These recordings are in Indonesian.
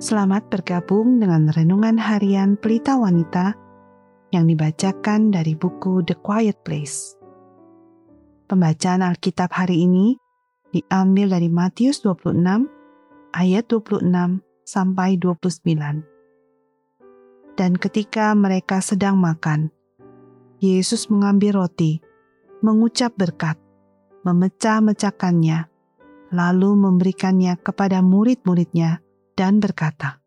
Selamat bergabung dengan renungan harian Pelita Wanita yang dibacakan dari buku The Quiet Place. Pembacaan Alkitab hari ini diambil dari Matius 26 ayat 26 sampai 29. Dan ketika mereka sedang makan, Yesus mengambil roti, mengucap berkat, memecah-mecahkannya, lalu memberikannya kepada murid-muridnya dan berkata,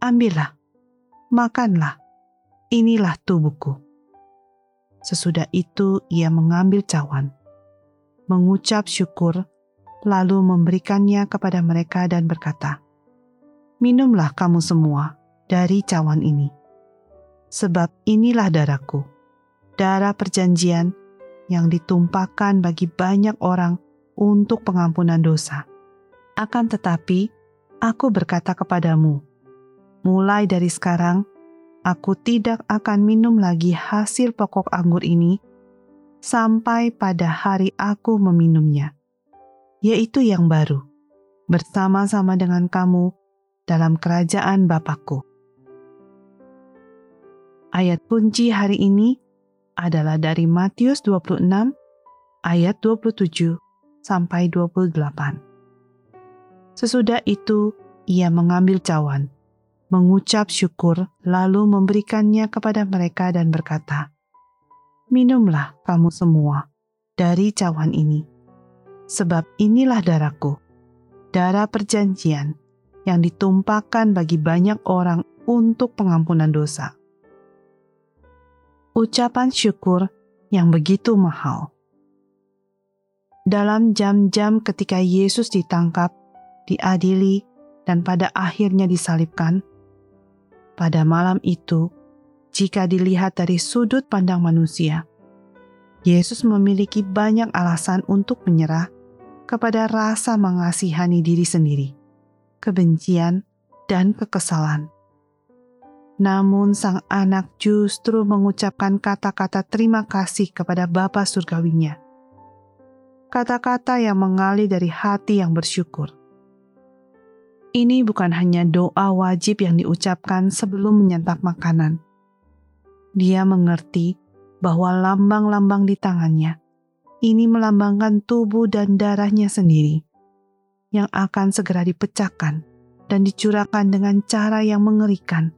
Ambillah, makanlah, inilah tubuhku. Sesudah itu ia mengambil cawan, mengucap syukur, lalu memberikannya kepada mereka dan berkata, Minumlah kamu semua dari cawan ini, sebab inilah darahku, darah perjanjian yang ditumpahkan bagi banyak orang untuk pengampunan dosa. Akan tetapi, aku berkata kepadamu, mulai dari sekarang, aku tidak akan minum lagi hasil pokok anggur ini sampai pada hari aku meminumnya, yaitu yang baru, bersama-sama dengan kamu dalam kerajaan Bapakku. Ayat kunci hari ini adalah dari Matius 26 ayat 27 sampai 28. Sesudah itu, ia mengambil cawan, mengucap syukur, lalu memberikannya kepada mereka dan berkata, "Minumlah kamu semua dari cawan ini, sebab inilah darahku, darah perjanjian yang ditumpahkan bagi banyak orang untuk pengampunan dosa." Ucapan syukur yang begitu mahal. Dalam jam-jam ketika Yesus ditangkap, diadili, dan pada akhirnya disalibkan. Pada malam itu, jika dilihat dari sudut pandang manusia, Yesus memiliki banyak alasan untuk menyerah kepada rasa mengasihani diri sendiri, kebencian, dan kekesalan. Namun sang anak justru mengucapkan kata-kata terima kasih kepada Bapa Surgawinya. Kata-kata yang mengalir dari hati yang bersyukur. Ini bukan hanya doa wajib yang diucapkan sebelum menyantap makanan. Dia mengerti bahwa lambang-lambang di tangannya ini melambangkan tubuh dan darahnya sendiri yang akan segera dipecahkan dan dicurahkan dengan cara yang mengerikan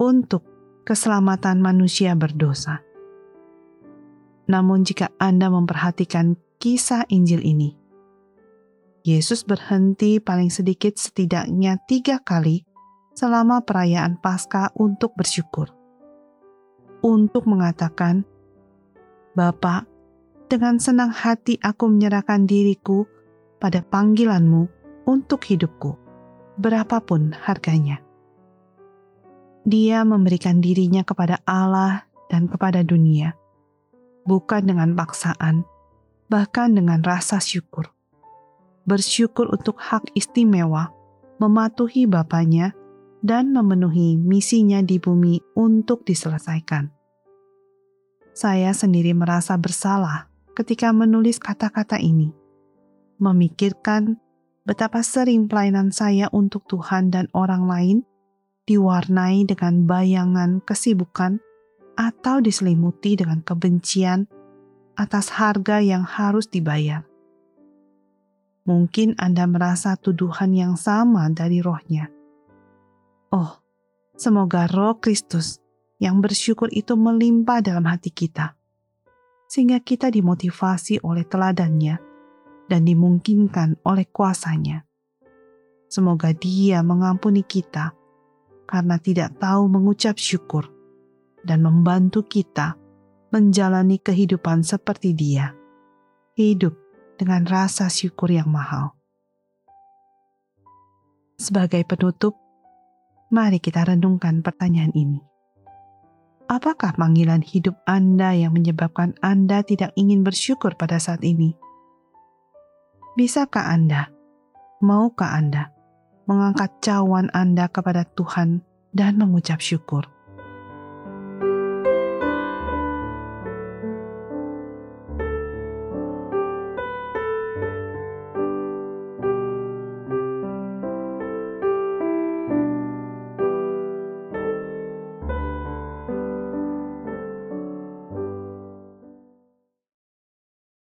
untuk keselamatan manusia berdosa. Namun, jika Anda memperhatikan kisah Injil ini, Yesus berhenti paling sedikit setidaknya tiga kali selama perayaan Paskah untuk bersyukur. Untuk mengatakan, Bapak, dengan senang hati aku menyerahkan diriku pada panggilanmu untuk hidupku, berapapun harganya. Dia memberikan dirinya kepada Allah dan kepada dunia, bukan dengan paksaan, bahkan dengan rasa syukur bersyukur untuk hak istimewa, mematuhi Bapaknya, dan memenuhi misinya di bumi untuk diselesaikan. Saya sendiri merasa bersalah ketika menulis kata-kata ini, memikirkan betapa sering pelayanan saya untuk Tuhan dan orang lain diwarnai dengan bayangan kesibukan atau diselimuti dengan kebencian atas harga yang harus dibayar. Mungkin Anda merasa tuduhan yang sama dari rohnya. Oh, semoga roh Kristus yang bersyukur itu melimpah dalam hati kita, sehingga kita dimotivasi oleh teladannya dan dimungkinkan oleh kuasanya. Semoga dia mengampuni kita karena tidak tahu mengucap syukur dan membantu kita menjalani kehidupan seperti dia. Hidup dengan rasa syukur yang mahal. Sebagai penutup, mari kita renungkan pertanyaan ini. Apakah panggilan hidup Anda yang menyebabkan Anda tidak ingin bersyukur pada saat ini? Bisakah Anda, maukah Anda mengangkat cawan Anda kepada Tuhan dan mengucap syukur?